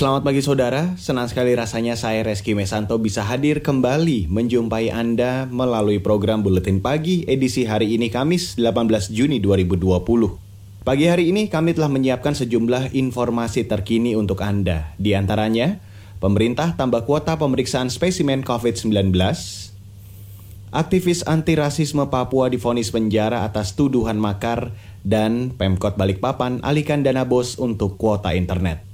Selamat pagi saudara, senang sekali rasanya saya Reski Mesanto bisa hadir kembali menjumpai Anda melalui program Buletin Pagi edisi hari ini Kamis 18 Juni 2020. Pagi hari ini kami telah menyiapkan sejumlah informasi terkini untuk Anda. Di antaranya, pemerintah tambah kuota pemeriksaan spesimen COVID-19, aktivis anti rasisme Papua difonis penjara atas tuduhan makar, dan Pemkot Balikpapan alihkan dana bos untuk kuota internet.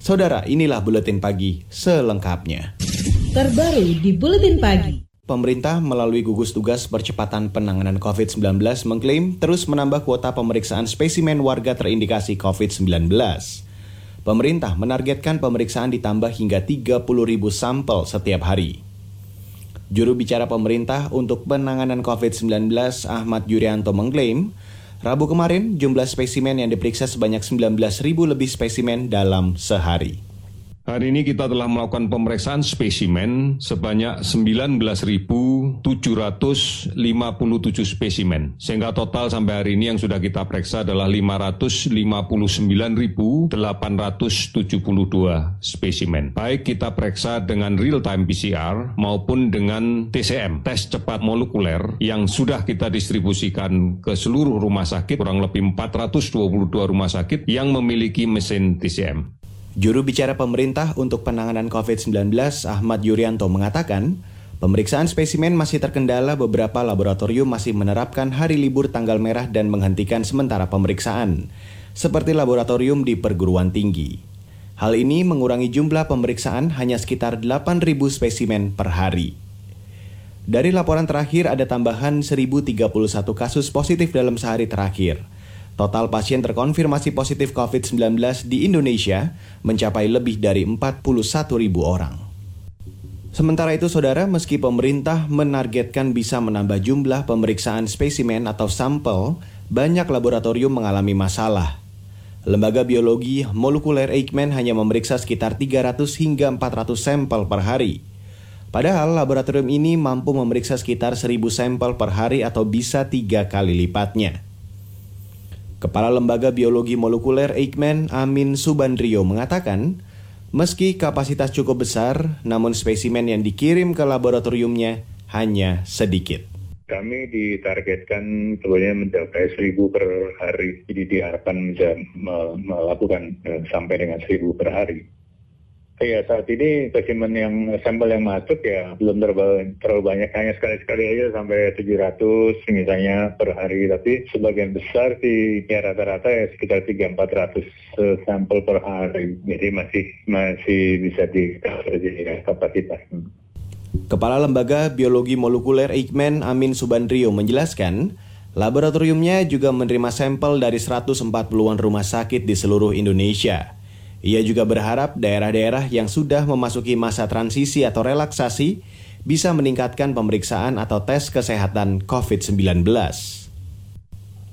Saudara, inilah buletin pagi selengkapnya. Terbaru di buletin pagi. Pemerintah melalui gugus tugas percepatan penanganan COVID-19 mengklaim terus menambah kuota pemeriksaan spesimen warga terindikasi COVID-19. Pemerintah menargetkan pemeriksaan ditambah hingga 30 ribu sampel setiap hari. Juru bicara pemerintah untuk penanganan COVID-19 Ahmad Yuryanto mengklaim Rabu kemarin, jumlah spesimen yang diperiksa sebanyak 19.000 lebih spesimen dalam sehari. Hari ini kita telah melakukan pemeriksaan spesimen sebanyak 19.757 spesimen. Sehingga total sampai hari ini yang sudah kita periksa adalah 559.872 spesimen. Baik kita periksa dengan real time PCR maupun dengan TCM, tes cepat molekuler yang sudah kita distribusikan ke seluruh rumah sakit, kurang lebih 422 rumah sakit yang memiliki mesin TCM. Juru bicara pemerintah untuk penanganan COVID-19 Ahmad Yuryanto mengatakan, pemeriksaan spesimen masih terkendala beberapa laboratorium masih menerapkan hari libur tanggal merah dan menghentikan sementara pemeriksaan, seperti laboratorium di perguruan tinggi. Hal ini mengurangi jumlah pemeriksaan hanya sekitar 8.000 spesimen per hari. Dari laporan terakhir ada tambahan 1.031 kasus positif dalam sehari terakhir. Total pasien terkonfirmasi positif COVID-19 di Indonesia mencapai lebih dari 41 ribu orang. Sementara itu, saudara, meski pemerintah menargetkan bisa menambah jumlah pemeriksaan spesimen atau sampel, banyak laboratorium mengalami masalah. Lembaga Biologi Molekuler Eijkman hanya memeriksa sekitar 300 hingga 400 sampel per hari. Padahal laboratorium ini mampu memeriksa sekitar 1000 sampel per hari atau bisa tiga kali lipatnya. Kepala Lembaga Biologi Molekuler Eijkman Amin Subandrio mengatakan, meski kapasitas cukup besar, namun spesimen yang dikirim ke laboratoriumnya hanya sedikit. Kami ditargetkan sebenarnya mencapai seribu per hari, jadi diharapkan bisa melakukan eh, sampai dengan seribu per hari. Iya saat ini spesimen yang sampel yang masuk ya belum terlalu, terlalu banyak hanya sekali-sekali aja sampai 700 misalnya per hari tapi sebagian besar sih ya rata-rata ya sekitar 3-400 sampel per hari jadi masih masih bisa di jadi kapasitas. Kepala Lembaga Biologi Molekuler Eijkman Amin Subandrio menjelaskan, laboratoriumnya juga menerima sampel dari 140-an rumah sakit di seluruh Indonesia. Ia juga berharap daerah-daerah yang sudah memasuki masa transisi atau relaksasi bisa meningkatkan pemeriksaan atau tes kesehatan COVID-19.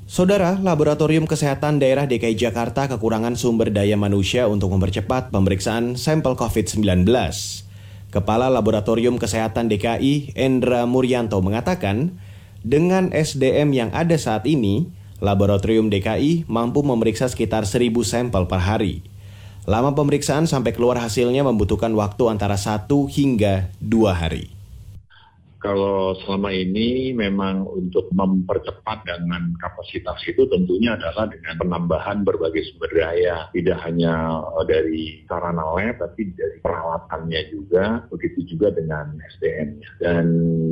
Saudara, Laboratorium Kesehatan Daerah DKI Jakarta kekurangan sumber daya manusia untuk mempercepat pemeriksaan sampel COVID-19. Kepala Laboratorium Kesehatan DKI, Endra Muryanto, mengatakan, dengan SDM yang ada saat ini, Laboratorium DKI mampu memeriksa sekitar 1000 sampel per hari. Lama pemeriksaan sampai keluar hasilnya membutuhkan waktu antara satu hingga dua hari kalau selama ini memang untuk mempercepat dengan kapasitas itu tentunya adalah dengan penambahan berbagai sumber daya, tidak hanya eh, dari sarana lab, tapi dari peralatannya juga, begitu juga dengan SDM. Dan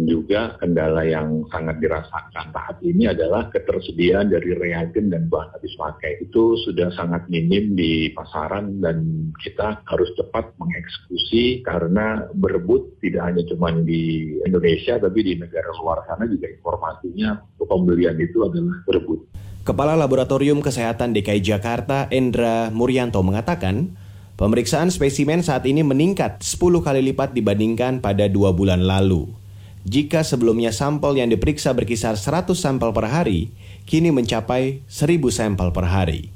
juga kendala yang sangat dirasakan saat ini adalah ketersediaan dari reagen dan bahan habis pakai. Itu sudah sangat minim di pasaran dan kita harus cepat mengeksekusi karena berebut tidak hanya cuma di Indonesia, Indonesia, tapi di negara luar sana juga informasinya pembelian itu adalah berebut. Kepala Laboratorium Kesehatan DKI Jakarta, Endra Muryanto mengatakan, pemeriksaan spesimen saat ini meningkat 10 kali lipat dibandingkan pada dua bulan lalu. Jika sebelumnya sampel yang diperiksa berkisar 100 sampel per hari, kini mencapai 1000 sampel per hari.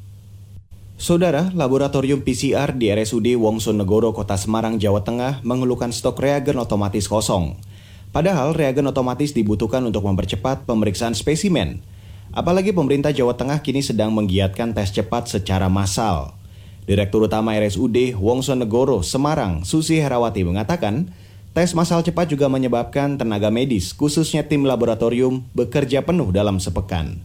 Saudara, laboratorium PCR di RSUD Wongso Kota Semarang, Jawa Tengah mengeluhkan stok reagen otomatis kosong. Padahal reagen otomatis dibutuhkan untuk mempercepat pemeriksaan spesimen. Apalagi pemerintah Jawa Tengah kini sedang menggiatkan tes cepat secara massal. Direktur Utama RSUD Wongso Semarang, Susi Herawati mengatakan, tes massal cepat juga menyebabkan tenaga medis, khususnya tim laboratorium, bekerja penuh dalam sepekan.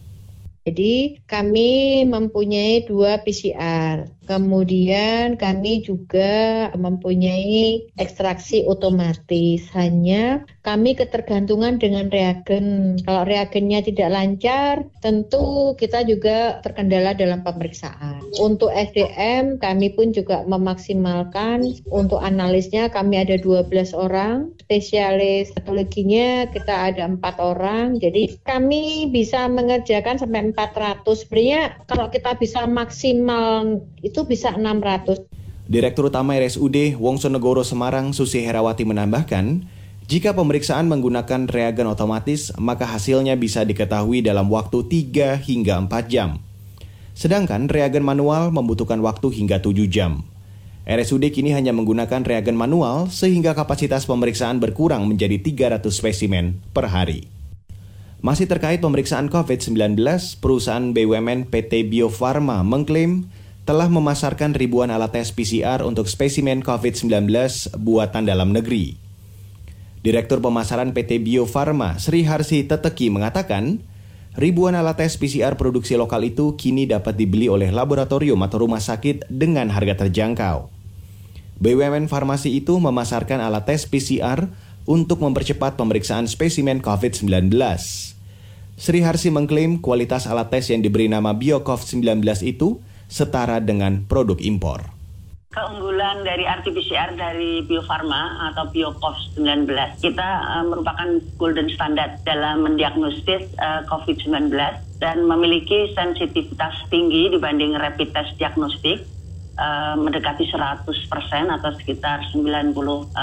Jadi kami mempunyai dua PCR. Kemudian kami juga mempunyai ekstraksi otomatis. Hanya kami ketergantungan dengan reagen. Kalau reagennya tidak lancar, tentu kita juga terkendala dalam pemeriksaan. Untuk SDM kami pun juga memaksimalkan. Untuk analisnya kami ada 12 orang. Spesialis patologinya kita ada empat orang. Jadi kami bisa mengerjakan sampai 400. Sebenarnya kalau kita bisa maksimal itu bisa 600. Direktur Utama RSUD Wongsonegoro Semarang Susi Herawati menambahkan, jika pemeriksaan menggunakan reagen otomatis, maka hasilnya bisa diketahui dalam waktu 3 hingga 4 jam. Sedangkan reagen manual membutuhkan waktu hingga 7 jam. RSUD kini hanya menggunakan reagen manual sehingga kapasitas pemeriksaan berkurang menjadi 300 spesimen per hari. Masih terkait pemeriksaan COVID-19, perusahaan BUMN PT Bio Farma mengklaim telah memasarkan ribuan alat tes PCR untuk spesimen COVID-19 buatan dalam negeri. Direktur Pemasaran PT Bio Farma, Sri Harsi Teteki mengatakan, ribuan alat tes PCR produksi lokal itu kini dapat dibeli oleh laboratorium atau rumah sakit dengan harga terjangkau. BUMN Farmasi itu memasarkan alat tes PCR untuk mempercepat pemeriksaan spesimen COVID-19. Sri Harsi mengklaim kualitas alat tes yang diberi nama BioCov-19 itu setara dengan produk impor. Keunggulan dari RT-PCR dari Bio Farma atau BioCov 19 kita uh, merupakan golden standard dalam mendiagnosis uh, COVID-19 dan memiliki sensitivitas tinggi dibanding rapid test diagnostik uh, mendekati 100% atau sekitar 96%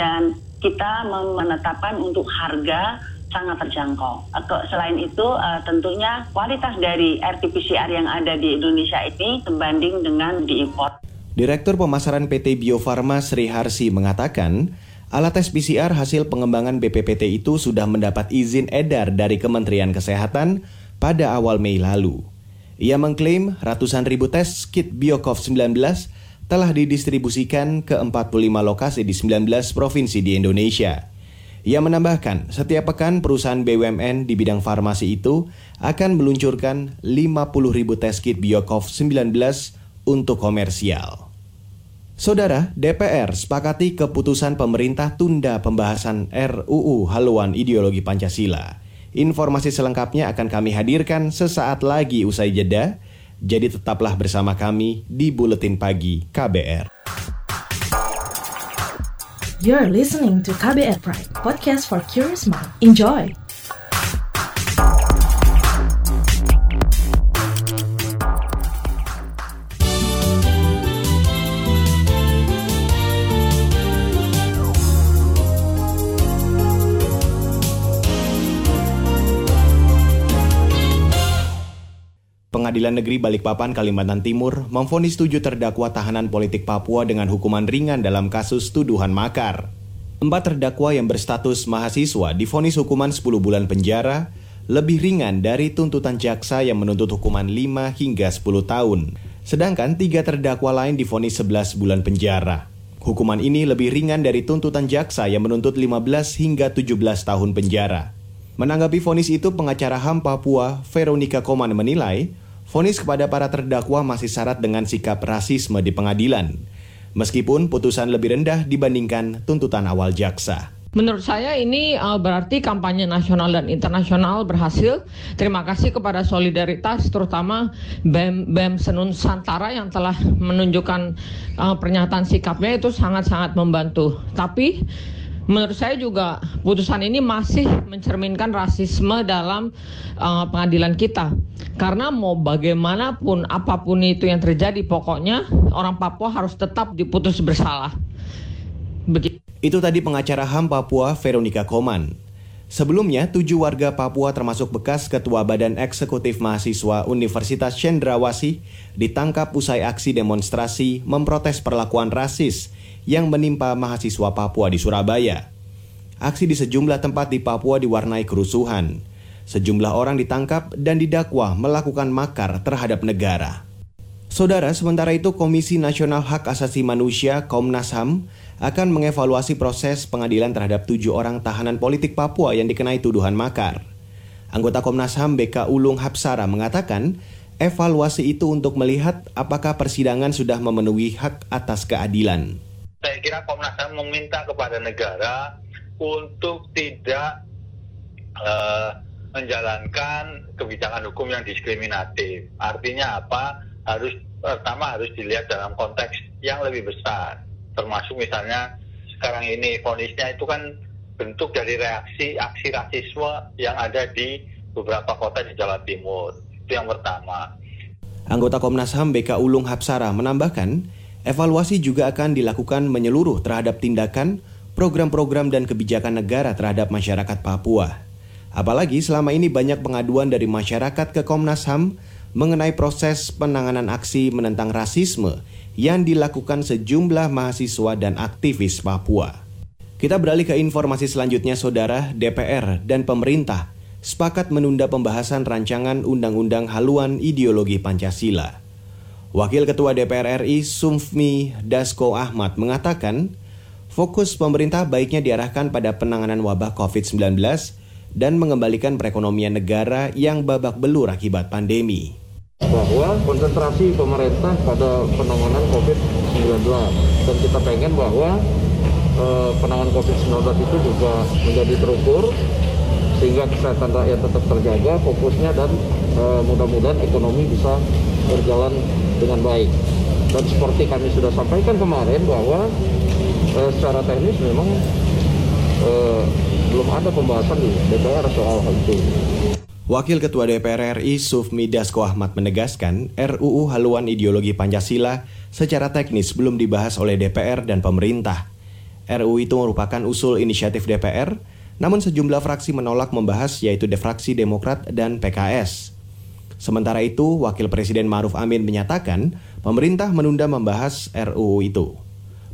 dan kita menetapkan untuk harga sangat terjangkau. Selain itu, uh, tentunya kualitas dari RT-PCR yang ada di Indonesia ini sebanding dengan diimpor. Direktur Pemasaran PT Bio Farma Sri Harsi mengatakan, alat tes PCR hasil pengembangan BPPT itu sudah mendapat izin edar dari Kementerian Kesehatan pada awal Mei lalu. Ia mengklaim ratusan ribu tes kit Biocov 19 telah didistribusikan ke 45 lokasi di 19 provinsi di Indonesia. Ia menambahkan, setiap pekan perusahaan BUMN di bidang farmasi itu akan meluncurkan 50 ribu tes kit Biocov 19 untuk komersial. Saudara, DPR sepakati keputusan pemerintah tunda pembahasan RUU Haluan Ideologi Pancasila. Informasi selengkapnya akan kami hadirkan sesaat lagi usai jeda, jadi tetaplah bersama kami di Buletin Pagi KBR. You're listening to KBR Pride, podcast for curious mind. Enjoy! Pengadilan Negeri Balikpapan, Kalimantan Timur memfonis tujuh terdakwa tahanan politik Papua dengan hukuman ringan dalam kasus tuduhan makar. Empat terdakwa yang berstatus mahasiswa difonis hukuman 10 bulan penjara, lebih ringan dari tuntutan jaksa yang menuntut hukuman 5 hingga 10 tahun. Sedangkan tiga terdakwa lain difonis 11 bulan penjara. Hukuman ini lebih ringan dari tuntutan jaksa yang menuntut 15 hingga 17 tahun penjara. Menanggapi vonis itu, pengacara HAM Papua, Veronica Koman menilai, Fonis kepada para terdakwa masih syarat dengan sikap rasisme di pengadilan, meskipun putusan lebih rendah dibandingkan tuntutan awal jaksa. Menurut saya ini uh, berarti kampanye nasional dan internasional berhasil. Terima kasih kepada solidaritas terutama BEM BEM Senun Santara yang telah menunjukkan uh, pernyataan sikapnya itu sangat-sangat membantu. Tapi menurut saya juga putusan ini masih mencerminkan rasisme dalam uh, pengadilan kita. Karena mau bagaimanapun apa pun itu yang terjadi pokoknya orang Papua harus tetap diputus bersalah. Begitu. Itu tadi pengacara HAM Papua Veronica Koman. Sebelumnya, tujuh warga Papua termasuk bekas Ketua Badan Eksekutif Mahasiswa Universitas Cendrawasih ditangkap usai aksi demonstrasi memprotes perlakuan rasis yang menimpa mahasiswa Papua di Surabaya. Aksi di sejumlah tempat di Papua diwarnai kerusuhan. Sejumlah orang ditangkap dan didakwa melakukan makar terhadap negara. Saudara, sementara itu Komisi Nasional Hak Asasi Manusia Komnas HAM akan mengevaluasi proses pengadilan terhadap tujuh orang tahanan politik Papua yang dikenai tuduhan makar. Anggota Komnas HAM BK Ulung Hapsara mengatakan, evaluasi itu untuk melihat apakah persidangan sudah memenuhi hak atas keadilan. Saya kira Komnas HAM meminta kepada negara untuk tidak uh, menjalankan kebijakan hukum yang diskriminatif. Artinya apa? harus pertama harus dilihat dalam konteks yang lebih besar termasuk misalnya sekarang ini fonisnya itu kan bentuk dari reaksi aksi rasisme yang ada di beberapa kota di Jawa Timur itu yang pertama Anggota Komnas HAM BK Ulung Hapsara menambahkan, evaluasi juga akan dilakukan menyeluruh terhadap tindakan, program-program dan kebijakan negara terhadap masyarakat Papua. Apalagi selama ini banyak pengaduan dari masyarakat ke Komnas HAM mengenai proses penanganan aksi menentang rasisme yang dilakukan sejumlah mahasiswa dan aktivis Papua. Kita beralih ke informasi selanjutnya, saudara. DPR dan pemerintah sepakat menunda pembahasan rancangan undang-undang haluan ideologi Pancasila. Wakil Ketua DPR RI Sumfmi Dasko Ahmad mengatakan, fokus pemerintah baiknya diarahkan pada penanganan wabah COVID-19 dan mengembalikan perekonomian negara yang babak belur akibat pandemi. Bahwa konsentrasi pemerintah pada penanganan COVID-19 dan kita pengen bahwa eh, penanganan COVID-19 itu juga menjadi terukur sehingga kesehatan rakyat tetap terjaga fokusnya dan eh, mudah-mudahan ekonomi bisa berjalan dengan baik dan seperti kami sudah sampaikan kemarin bahwa eh, secara teknis memang eh, belum ada pembahasan di DPR soal hal itu. Wakil Ketua DPR RI Sufmi Dasko Ahmad menegaskan RUU haluan ideologi Pancasila secara teknis belum dibahas oleh DPR dan pemerintah. RUU itu merupakan usul inisiatif DPR, namun sejumlah fraksi menolak membahas yaitu fraksi Demokrat dan PKS. Sementara itu, Wakil Presiden Maruf Amin menyatakan pemerintah menunda membahas RUU itu.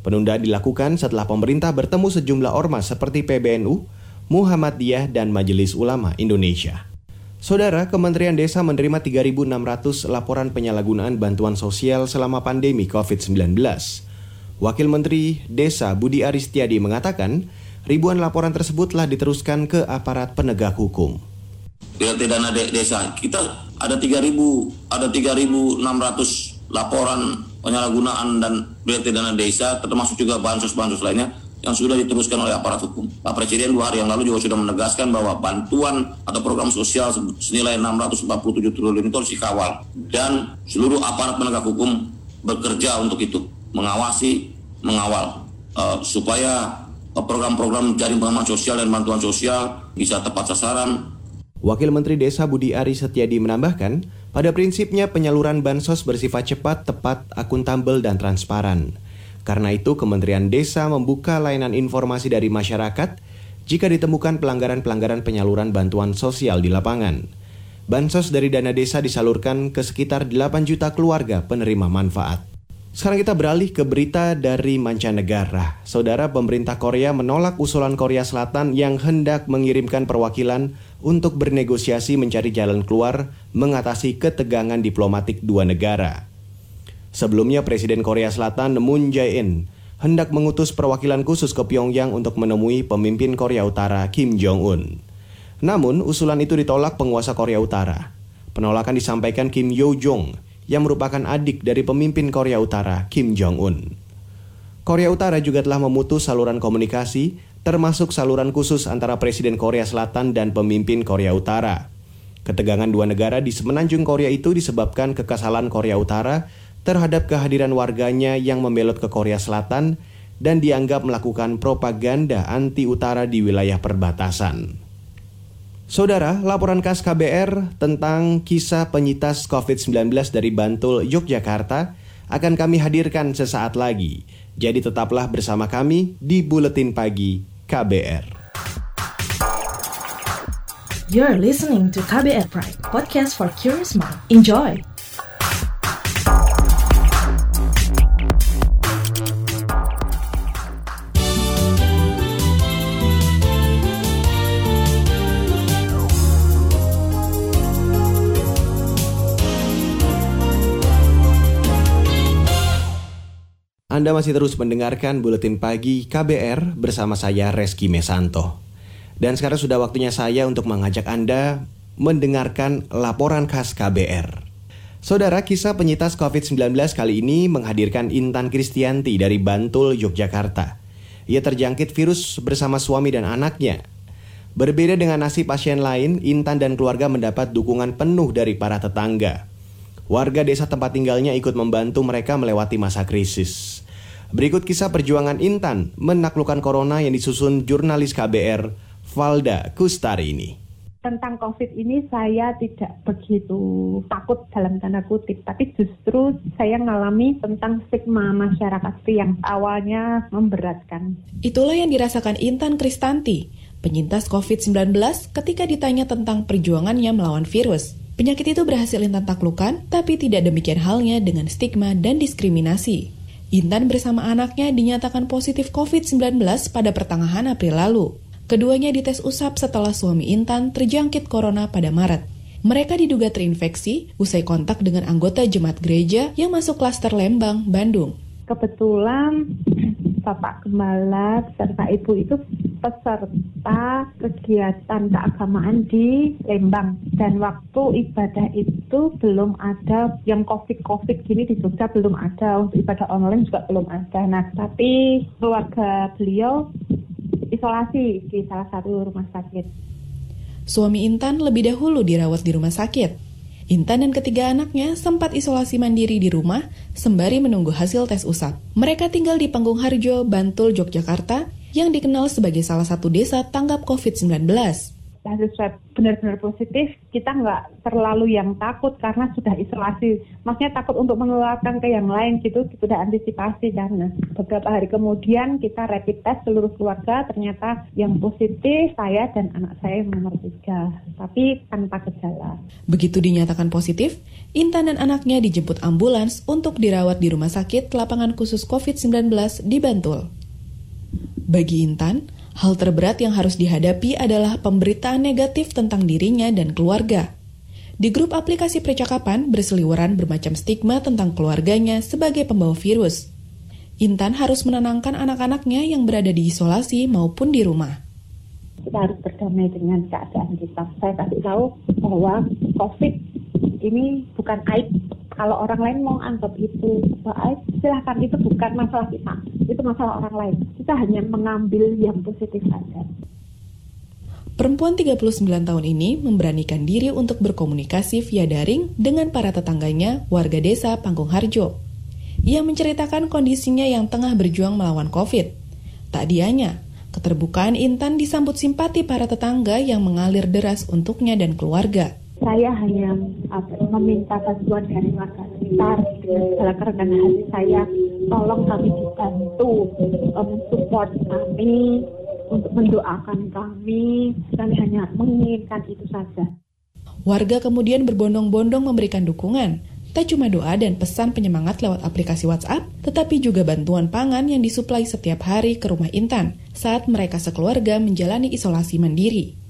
Penunda dilakukan setelah pemerintah bertemu sejumlah ormas seperti PBNU, Muhammadiyah, dan Majelis Ulama Indonesia. Saudara, Kementerian Desa menerima 3.600 laporan penyalahgunaan bantuan sosial selama pandemi COVID-19. Wakil Menteri Desa Budi Aristiadi mengatakan, ribuan laporan tersebut telah diteruskan ke aparat penegak hukum. Tidak dana de desa kita ada 3.000 ada 3.600 laporan penyalahgunaan dan BLT dana desa termasuk juga bansos-bansos lainnya yang sudah diteruskan oleh aparat hukum. Pak Presiden dua hari yang lalu juga sudah menegaskan bahwa bantuan atau program sosial senilai 647 triliun itu harus dikawal dan seluruh aparat penegak hukum bekerja untuk itu, mengawasi, mengawal uh, supaya program-program jaring pengaman sosial dan bantuan sosial bisa tepat sasaran. Wakil Menteri Desa Budi Ari Setiadi menambahkan, pada prinsipnya penyaluran bansos bersifat cepat, tepat, akuntabel, dan transparan. Karena itu, Kementerian Desa membuka layanan informasi dari masyarakat jika ditemukan pelanggaran-pelanggaran penyaluran bantuan sosial di lapangan. Bansos dari dana desa disalurkan ke sekitar 8 juta keluarga penerima manfaat. Sekarang kita beralih ke berita dari mancanegara. Saudara pemerintah Korea menolak usulan Korea Selatan yang hendak mengirimkan perwakilan untuk bernegosiasi mencari jalan keluar mengatasi ketegangan diplomatik dua negara. Sebelumnya Presiden Korea Selatan Moon Jae-in hendak mengutus perwakilan khusus ke Pyongyang untuk menemui pemimpin Korea Utara Kim Jong-un. Namun, usulan itu ditolak penguasa Korea Utara. Penolakan disampaikan Kim Yo Jong yang merupakan adik dari pemimpin Korea Utara Kim Jong-un. Korea Utara juga telah memutus saluran komunikasi termasuk saluran khusus antara Presiden Korea Selatan dan pemimpin Korea Utara. Ketegangan dua negara di semenanjung Korea itu disebabkan kekesalan Korea Utara terhadap kehadiran warganya yang membelot ke Korea Selatan dan dianggap melakukan propaganda anti-utara di wilayah perbatasan. Saudara, laporan khas KBR tentang kisah penyitas COVID-19 dari Bantul, Yogyakarta akan kami hadirkan sesaat lagi. Jadi tetaplah bersama kami di Buletin Pagi KBR. You're listening to KBR Pride, podcast for curious mind. Enjoy! Anda masih terus mendengarkan Buletin Pagi KBR bersama saya Reski Mesanto. Dan sekarang sudah waktunya saya untuk mengajak Anda mendengarkan laporan khas KBR. Saudara, kisah penyitas COVID-19 kali ini menghadirkan Intan Kristianti dari Bantul, Yogyakarta. Ia terjangkit virus bersama suami dan anaknya. Berbeda dengan nasib pasien lain, Intan dan keluarga mendapat dukungan penuh dari para tetangga. Warga desa tempat tinggalnya ikut membantu mereka melewati masa krisis. Berikut kisah perjuangan Intan menaklukkan corona yang disusun jurnalis KBR Valda Kustari ini tentang COVID ini saya tidak begitu takut dalam tanda kutip, tapi justru saya mengalami tentang stigma masyarakat yang awalnya memberatkan. Itulah yang dirasakan Intan Kristanti, penyintas COVID-19 ketika ditanya tentang perjuangannya melawan virus. Penyakit itu berhasil Intan taklukan, tapi tidak demikian halnya dengan stigma dan diskriminasi. Intan bersama anaknya dinyatakan positif COVID-19 pada pertengahan April lalu. Keduanya dites usap setelah suami Intan terjangkit corona pada Maret. Mereka diduga terinfeksi usai kontak dengan anggota jemaat gereja yang masuk klaster Lembang, Bandung. Kebetulan Bapak Gembala serta Ibu itu peserta kegiatan keagamaan di Lembang. Dan waktu ibadah itu belum ada yang covid-covid gini di Jogja belum ada untuk ibadah online juga belum ada. Nah tapi keluarga beliau isolasi di salah satu rumah sakit. Suami Intan lebih dahulu dirawat di rumah sakit Intan dan ketiga anaknya sempat isolasi mandiri di rumah sembari menunggu hasil tes usap. Mereka tinggal di Panggung Harjo, Bantul, Yogyakarta yang dikenal sebagai salah satu desa tanggap COVID-19 hasil swab benar-benar positif, kita nggak terlalu yang takut karena sudah isolasi. Maksudnya takut untuk mengeluarkan ke yang lain gitu, sudah antisipasi karena beberapa hari kemudian kita rapid test seluruh keluarga ternyata yang positif saya dan anak saya nomor tiga, tapi tanpa gejala. Begitu dinyatakan positif, Intan dan anaknya dijemput ambulans untuk dirawat di rumah sakit lapangan khusus COVID-19 di Bantul. Bagi Intan, hal terberat yang harus dihadapi adalah pemberitaan negatif tentang dirinya dan keluarga. Di grup aplikasi percakapan berseliweran bermacam stigma tentang keluarganya sebagai pembawa virus. Intan harus menenangkan anak-anaknya yang berada di isolasi maupun di rumah. Kita harus berdamai dengan keadaan kita. Saya kasih tahu bahwa COVID ini bukan aib kalau orang lain mau anggap itu baik, silahkan itu bukan masalah kita, itu masalah orang lain. Kita hanya mengambil yang positif saja. Perempuan 39 tahun ini memberanikan diri untuk berkomunikasi via daring dengan para tetangganya warga desa Panggung Harjo. Ia menceritakan kondisinya yang tengah berjuang melawan COVID. Tak dianya, keterbukaan Intan disambut simpati para tetangga yang mengalir deras untuknya dan keluarga saya hanya apa, meminta bantuan dari warga sekitar. Segala kerendahan hati saya tolong kami dibantu um, support kami untuk mendoakan kami kami hanya menginginkan itu saja. Warga kemudian berbondong-bondong memberikan dukungan. Tak cuma doa dan pesan penyemangat lewat aplikasi WhatsApp, tetapi juga bantuan pangan yang disuplai setiap hari ke rumah Intan saat mereka sekeluarga menjalani isolasi mandiri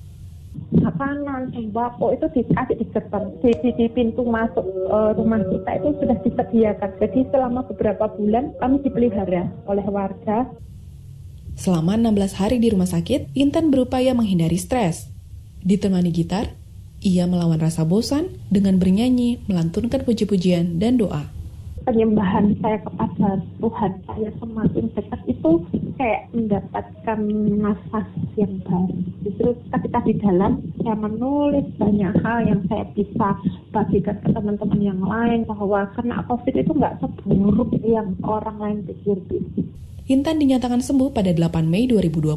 makanan, sembako itu dikasih di gerbang, di, di, di pintu masuk uh, rumah kita itu sudah disediakan. Jadi selama beberapa bulan kami dipelihara oleh warga. Selama 16 hari di rumah sakit, Intan berupaya menghindari stres. Ditemani gitar, ia melawan rasa bosan dengan bernyanyi, melantunkan puji-pujian dan doa penyembahan saya kepada Tuhan saya semakin dekat itu kayak mendapatkan nafas yang baru. Justru ketika di dalam saya menulis banyak hal yang saya bisa bagikan ke teman-teman yang lain bahwa kena COVID itu nggak seburuk yang orang lain pikir. Intan dinyatakan sembuh pada 8 Mei 2020.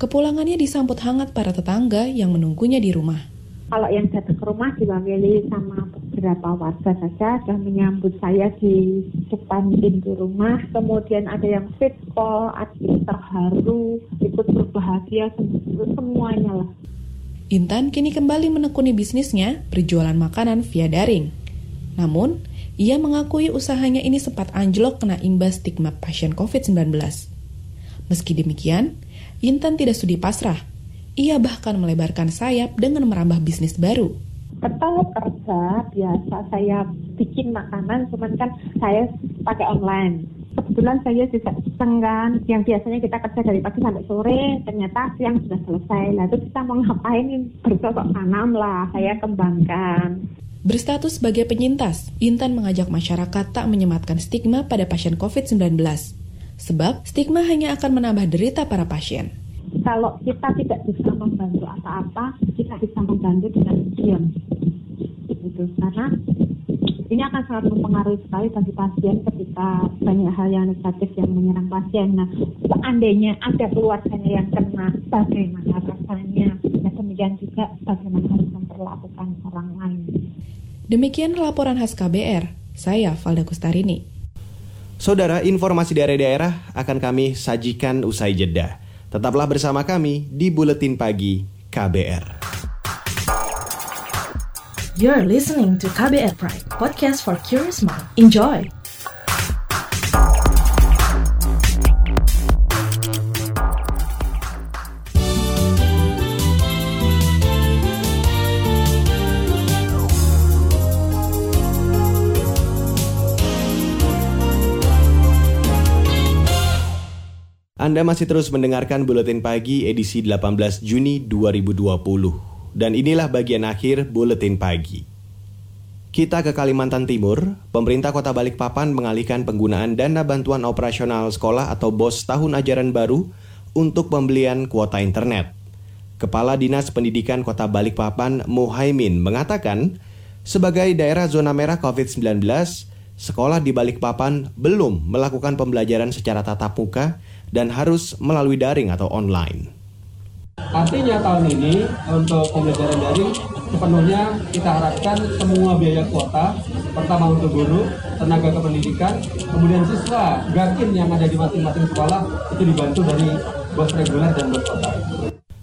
Kepulangannya disambut hangat para tetangga yang menunggunya di rumah. Kalau yang datang ke rumah diwakili sama beberapa warga saja dan menyambut saya di depan pintu rumah. Kemudian ada yang fit call, ada yang terharu, ikut berbahagia, semuanya lah. Intan kini kembali menekuni bisnisnya berjualan makanan via daring. Namun, ia mengakui usahanya ini sempat anjlok kena imbas stigma pasien COVID-19. Meski demikian, Intan tidak sudi pasrah. Ia bahkan melebarkan sayap dengan merambah bisnis baru. Betul kerja biasa saya bikin makanan, cuman kan saya pakai online kebetulan saya juga iseng kan yang biasanya kita kerja dari pagi sampai sore ternyata siang sudah selesai lah itu kita mau ngapain bercocok tanam lah saya kembangkan Berstatus sebagai penyintas, Intan mengajak masyarakat tak menyematkan stigma pada pasien COVID-19. Sebab stigma hanya akan menambah derita para pasien. Kalau kita tidak bisa membantu apa-apa, kita bisa membantu dengan diam. Gitu. Karena ini akan sangat mempengaruhi sekali bagi pasien ketika banyak hal yang negatif yang menyerang pasien. Nah, seandainya ada keluarganya yang kena, bagaimana rasanya? Dan demikian juga bagaimana harus memperlakukan orang lain. Demikian laporan khas KBR. Saya Valda Kustarini. Saudara, informasi dari daerah akan kami sajikan usai jeda. Tetaplah bersama kami di Buletin Pagi KBR. You're listening to KBR Pride, podcast for curious mind. Enjoy! Anda masih terus mendengarkan Buletin Pagi edisi 18 Juni 2020. Dan inilah bagian akhir buletin pagi. Kita ke Kalimantan Timur, pemerintah Kota Balikpapan mengalihkan penggunaan dana bantuan operasional sekolah atau BOS tahun ajaran baru untuk pembelian kuota internet. Kepala Dinas Pendidikan Kota Balikpapan Muhaimin mengatakan, sebagai daerah zona merah COVID-19, sekolah di Balikpapan belum melakukan pembelajaran secara tatap muka dan harus melalui daring atau online. Artinya tahun ini untuk pembelajaran daring sepenuhnya kita harapkan semua biaya kuota, pertama untuk guru, tenaga kependidikan, kemudian siswa, gakin yang ada di masing-masing sekolah itu dibantu dari bos reguler dan bos kota.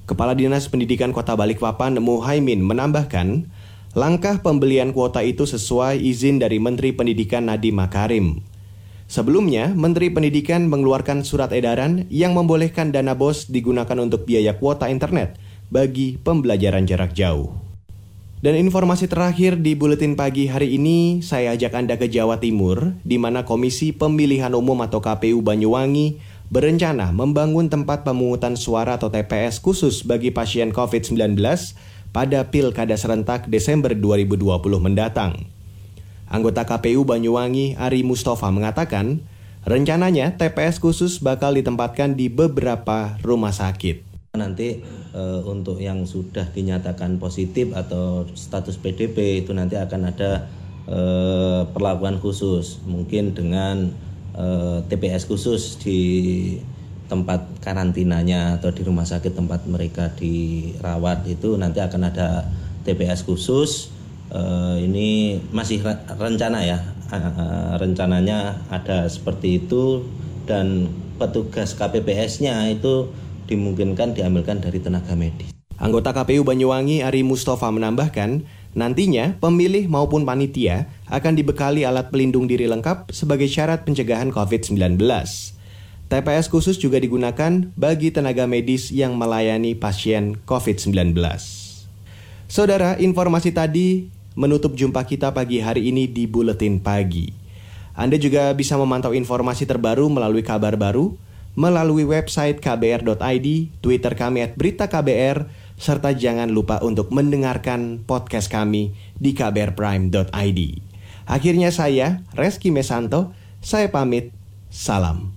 Kepala Dinas Pendidikan Kota Balikpapan Muhaimin menambahkan, langkah pembelian kuota itu sesuai izin dari Menteri Pendidikan Nadiem Makarim. Sebelumnya, Menteri Pendidikan mengeluarkan surat edaran yang membolehkan dana BOS digunakan untuk biaya kuota internet bagi pembelajaran jarak jauh. Dan informasi terakhir di buletin pagi hari ini, saya ajak Anda ke Jawa Timur, di mana Komisi Pemilihan Umum atau KPU Banyuwangi berencana membangun tempat pemungutan suara atau TPS khusus bagi pasien COVID-19 pada Pilkada serentak Desember 2020 mendatang. Anggota KPU Banyuwangi Ari Mustafa mengatakan, rencananya TPS khusus bakal ditempatkan di beberapa rumah sakit. Nanti e, untuk yang sudah dinyatakan positif atau status PDP itu nanti akan ada e, perlakuan khusus, mungkin dengan e, TPS khusus di tempat karantinanya atau di rumah sakit tempat mereka dirawat itu nanti akan ada TPS khusus uh, ini masih rencana ya uh, rencananya ada seperti itu dan petugas KPPS-nya itu dimungkinkan diambilkan dari tenaga medis. Anggota KPU Banyuwangi Ari Mustafa menambahkan, nantinya pemilih maupun panitia akan dibekali alat pelindung diri lengkap sebagai syarat pencegahan COVID-19. TPS khusus juga digunakan bagi tenaga medis yang melayani pasien COVID-19. Saudara, informasi tadi menutup jumpa kita pagi hari ini di Buletin Pagi. Anda juga bisa memantau informasi terbaru melalui kabar baru, melalui website kbr.id, Twitter kami at berita KBR, serta jangan lupa untuk mendengarkan podcast kami di kbrprime.id. Akhirnya saya, Reski Mesanto, saya pamit, salam.